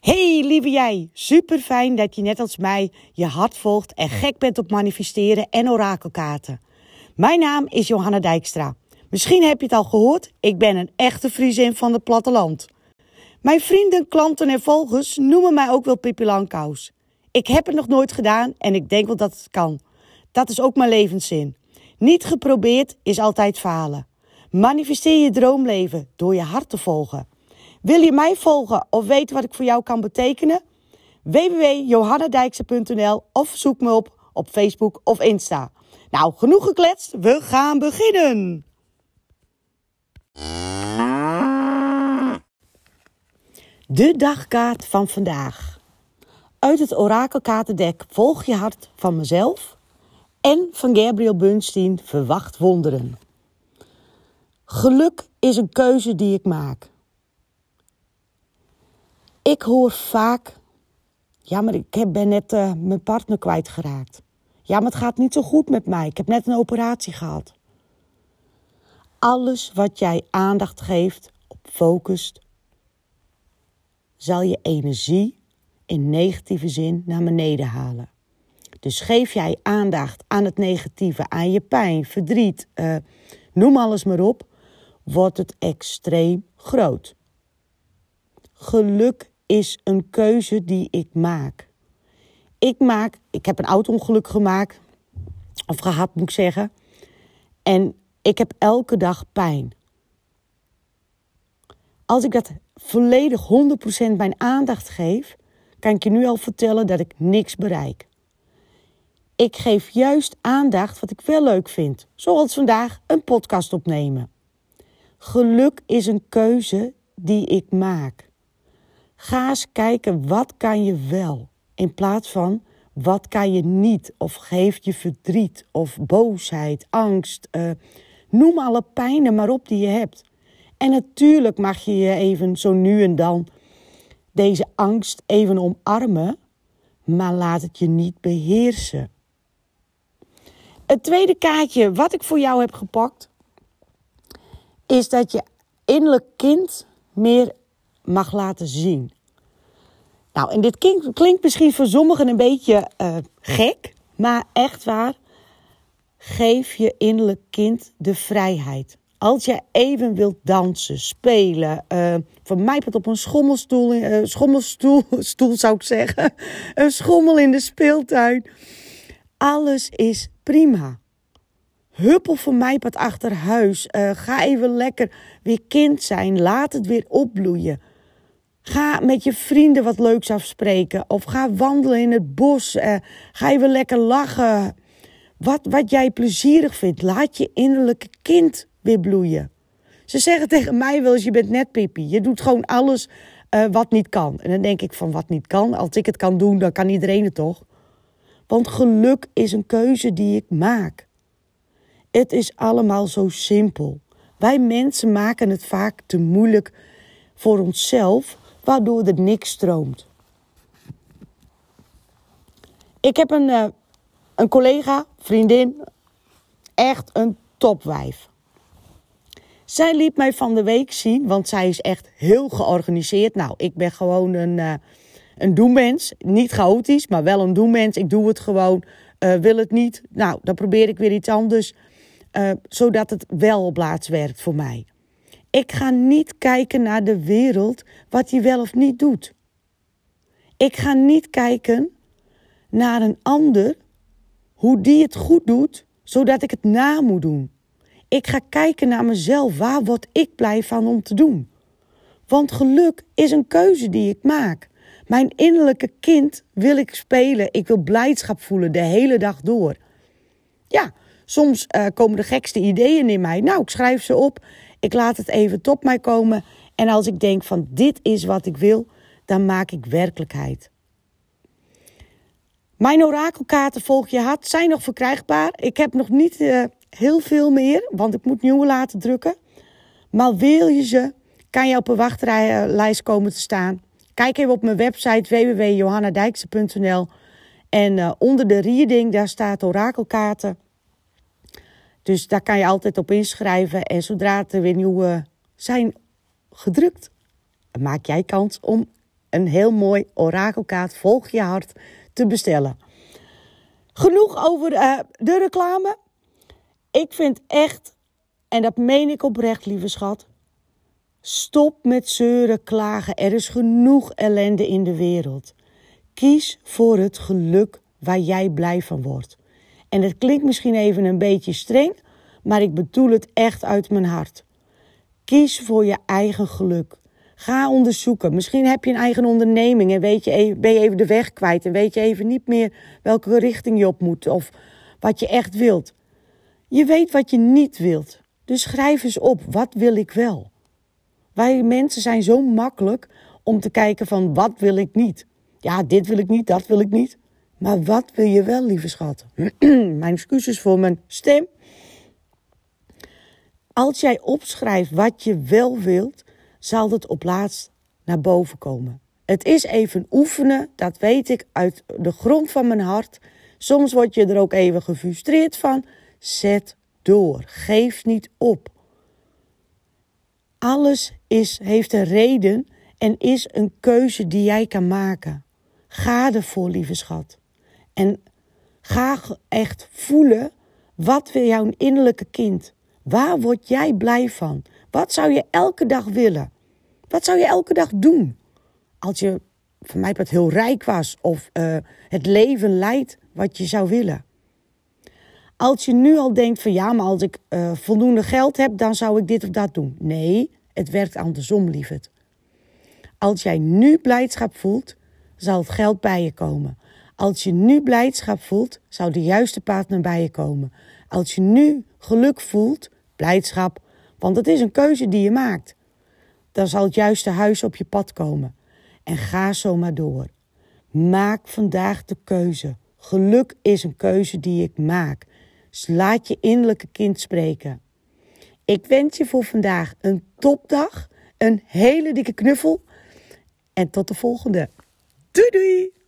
Hey lieve jij, super fijn dat je net als mij je hart volgt en gek bent op manifesteren en orakelkaarten. Mijn naam is Johanna Dijkstra. Misschien heb je het al gehoord, ik ben een echte Friesin van het platteland. Mijn vrienden, klanten en volgers noemen mij ook wel Pippi. Ik heb het nog nooit gedaan en ik denk wel dat het kan. Dat is ook mijn levenszin. Niet geprobeerd is altijd falen. Manifesteer je droomleven door je hart te volgen. Wil je mij volgen of weten wat ik voor jou kan betekenen? www.johannadijkse.nl of zoek me op op Facebook of Insta. Nou, genoeg gekletst, we gaan beginnen. De dagkaart van vandaag. Uit het orakelkaartendek Volg je hart van mezelf en van Gabriel Bunstein Verwacht wonderen. Geluk is een keuze die ik maak. Ik hoor vaak, ja, maar ik ben net uh, mijn partner kwijtgeraakt. Ja, maar het gaat niet zo goed met mij. Ik heb net een operatie gehad. Alles wat jij aandacht geeft, op focust, zal je energie in negatieve zin naar beneden halen. Dus geef jij aandacht aan het negatieve, aan je pijn, verdriet, uh, noem alles maar op, wordt het extreem groot. Geluk is een keuze die ik maak. Ik maak, ik heb een auto-ongeluk gemaakt, of gehad moet ik zeggen. En ik heb elke dag pijn. Als ik dat volledig 100% mijn aandacht geef, kan ik je nu al vertellen dat ik niks bereik. Ik geef juist aandacht wat ik wel leuk vind, zoals vandaag een podcast opnemen. Geluk is een keuze die ik maak. Ga eens kijken wat kan je wel in plaats van wat kan je niet of geeft je verdriet of boosheid, angst. Uh, noem alle pijnen maar op die je hebt. En natuurlijk mag je je even zo nu en dan deze angst even omarmen, maar laat het je niet beheersen. Het tweede kaartje wat ik voor jou heb gepakt, is dat je innerlijk kind meer mag laten zien. Nou, en dit klinkt, misschien voor sommigen een beetje uh, gek, maar echt waar. Geef je innerlijk kind de vrijheid. Als je even wilt dansen, spelen, uh, van op een schommelstoel, uh, schommelstoel stoel zou ik zeggen, een schommel in de speeltuin. Alles is prima. Huppel voor mij achter huis. Ga even lekker weer kind zijn. Laat het weer opbloeien. Ga met je vrienden wat leuks afspreken. Of ga wandelen in het bos. Uh, ga even lekker lachen. Wat, wat jij plezierig vindt. Laat je innerlijke kind weer bloeien. Ze zeggen tegen mij wel eens, je bent net Pippi. Je doet gewoon alles uh, wat niet kan. En dan denk ik van, wat niet kan? Als ik het kan doen, dan kan iedereen het toch? Want geluk is een keuze die ik maak. Het is allemaal zo simpel. Wij mensen maken het vaak te moeilijk voor onszelf, waardoor er niks stroomt. Ik heb een, uh, een collega, vriendin, echt een topwijf. Zij liet mij van de week zien, want zij is echt heel georganiseerd. Nou, ik ben gewoon een, uh, een doemens. Niet chaotisch, maar wel een doemens. Ik doe het gewoon, uh, wil het niet. Nou, dan probeer ik weer iets anders. Zodat het wel op werkt voor mij. Ik ga niet kijken naar de wereld wat je wel of niet doet. Ik ga niet kijken naar een ander, hoe die het goed doet, zodat ik het na moet doen. Ik ga kijken naar mezelf, waar word ik blij van om te doen? Want geluk is een keuze die ik maak. Mijn innerlijke kind wil ik spelen. Ik wil blijdschap voelen de hele dag door. Ja, soms uh, komen de gekste ideeën in mij. Nou, ik schrijf ze op. Ik laat het even tot mij komen. En als ik denk van dit is wat ik wil, dan maak ik werkelijkheid. Mijn orakelkaarten volg je hart zijn nog verkrijgbaar. Ik heb nog niet uh, heel veel meer, want ik moet nieuwe laten drukken. Maar wil je ze, kan je op een wachtlijst komen te staan. Kijk even op mijn website www.johannadijkse.nl en uh, onder de reading, daar staat orakelkaarten. Dus daar kan je altijd op inschrijven. En zodra er weer nieuwe zijn gedrukt, maak jij kans om een heel mooi orakelkaart Volg je hart te bestellen. Genoeg over uh, de reclame. Ik vind echt, en dat meen ik oprecht, lieve schat. Stop met zeuren, klagen. Er is genoeg ellende in de wereld. Kies voor het geluk waar jij blij van wordt. En het klinkt misschien even een beetje streng, maar ik bedoel het echt uit mijn hart. Kies voor je eigen geluk. Ga onderzoeken. Misschien heb je een eigen onderneming en weet je even, ben je even de weg kwijt en weet je even niet meer welke richting je op moet of wat je echt wilt. Je weet wat je niet wilt. Dus schrijf eens op, wat wil ik wel? Wij mensen zijn zo makkelijk om te kijken van wat wil ik niet. Ja, dit wil ik niet, dat wil ik niet. Maar wat wil je wel, lieve schat? mijn excuses voor mijn stem. Als jij opschrijft wat je wel wilt, zal het op laatst naar boven komen. Het is even oefenen, dat weet ik uit de grond van mijn hart. Soms word je er ook even gefrustreerd van. Zet door, geef niet op. Alles is, heeft een reden en is een keuze die jij kan maken. Ga ervoor, lieve schat. En ga echt voelen, wat wil jouw innerlijke kind? Waar word jij blij van? Wat zou je elke dag willen? Wat zou je elke dag doen? Als je, voor mij wat heel rijk was of uh, het leven leidt wat je zou willen. Als je nu al denkt van ja, maar als ik uh, voldoende geld heb, dan zou ik dit of dat doen. Nee, het werkt andersom, lieverd. Als jij nu blijdschap voelt, zal het geld bij je komen. Als je nu blijdschap voelt, zou de juiste partner bij je komen. Als je nu geluk voelt, blijdschap, want het is een keuze die je maakt, dan zal het juiste huis op je pad komen. En ga zo maar door. Maak vandaag de keuze. Geluk is een keuze die ik maak. Dus laat je innerlijke kind spreken. Ik wens je voor vandaag een topdag, een hele dikke knuffel en tot de volgende. Doei doei!